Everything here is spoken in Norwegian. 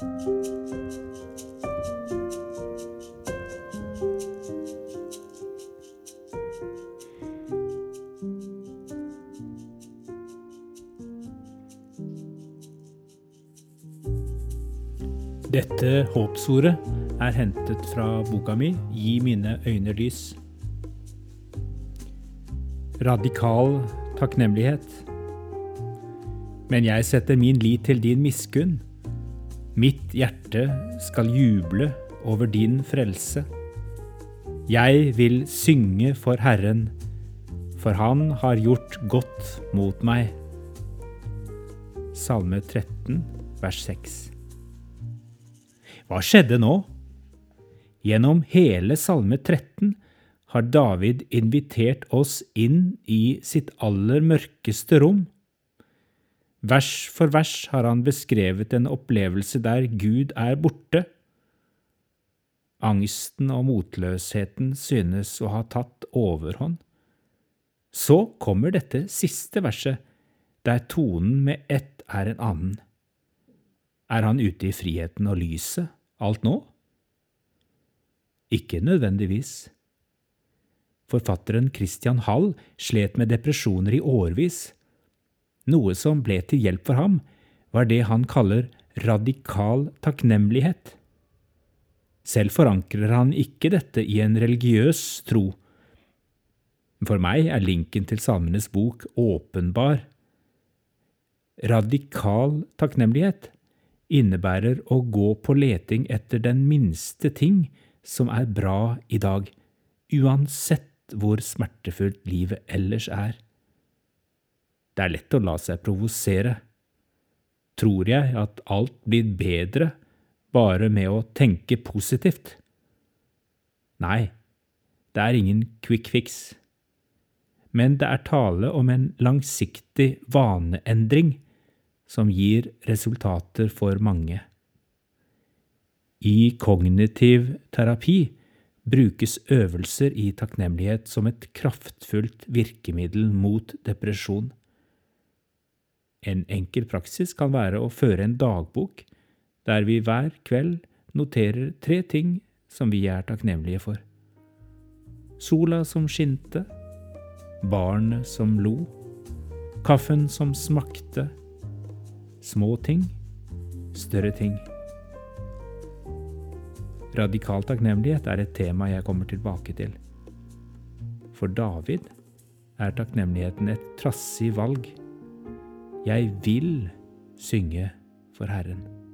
Dette håpsordet er hentet fra boka mi Gi mine øyne lys. Radikal takknemlighet. Men jeg setter min lit til din miskunn. Mitt hjerte skal juble over din frelse. Jeg vil synge for Herren, for Han har gjort godt mot meg. Salme 13, vers 6. Hva skjedde nå? Gjennom hele Salme 13 har David invitert oss inn i sitt aller mørkeste rom. Vers for vers har han beskrevet en opplevelse der Gud er borte. Angsten og motløsheten synes å ha tatt overhånd. Så kommer dette siste verset, der tonen med ett er en annen. Er han ute i friheten og lyset? alt nå? Ikke nødvendigvis. Forfatteren Christian Hall slet med depresjoner i årevis. Noe som ble til hjelp for ham, var det han kaller radikal takknemlighet. Selv forankrer han ikke dette i en religiøs tro. For meg er linken til Salmenes bok åpenbar. Radikal takknemlighet innebærer å gå på leting etter den minste ting som er bra i dag, uansett hvor smertefullt livet ellers er. Det er lett å la seg provosere. Tror jeg at alt blir bedre bare med å tenke positivt? Nei, det er ingen quick fix. Men det er tale om en langsiktig vaneendring som gir resultater for mange. I kognitiv terapi brukes øvelser i takknemlighet som et kraftfullt virkemiddel mot depresjon. En enkel praksis kan være å føre en dagbok der vi hver kveld noterer tre ting som vi er takknemlige for. Sola som skinte, barnet som lo, kaffen som smakte, Små ting, større ting. Radikal takknemlighet er et tema jeg kommer tilbake til. For David er takknemligheten et trassig valg. Jeg vil synge for Herren.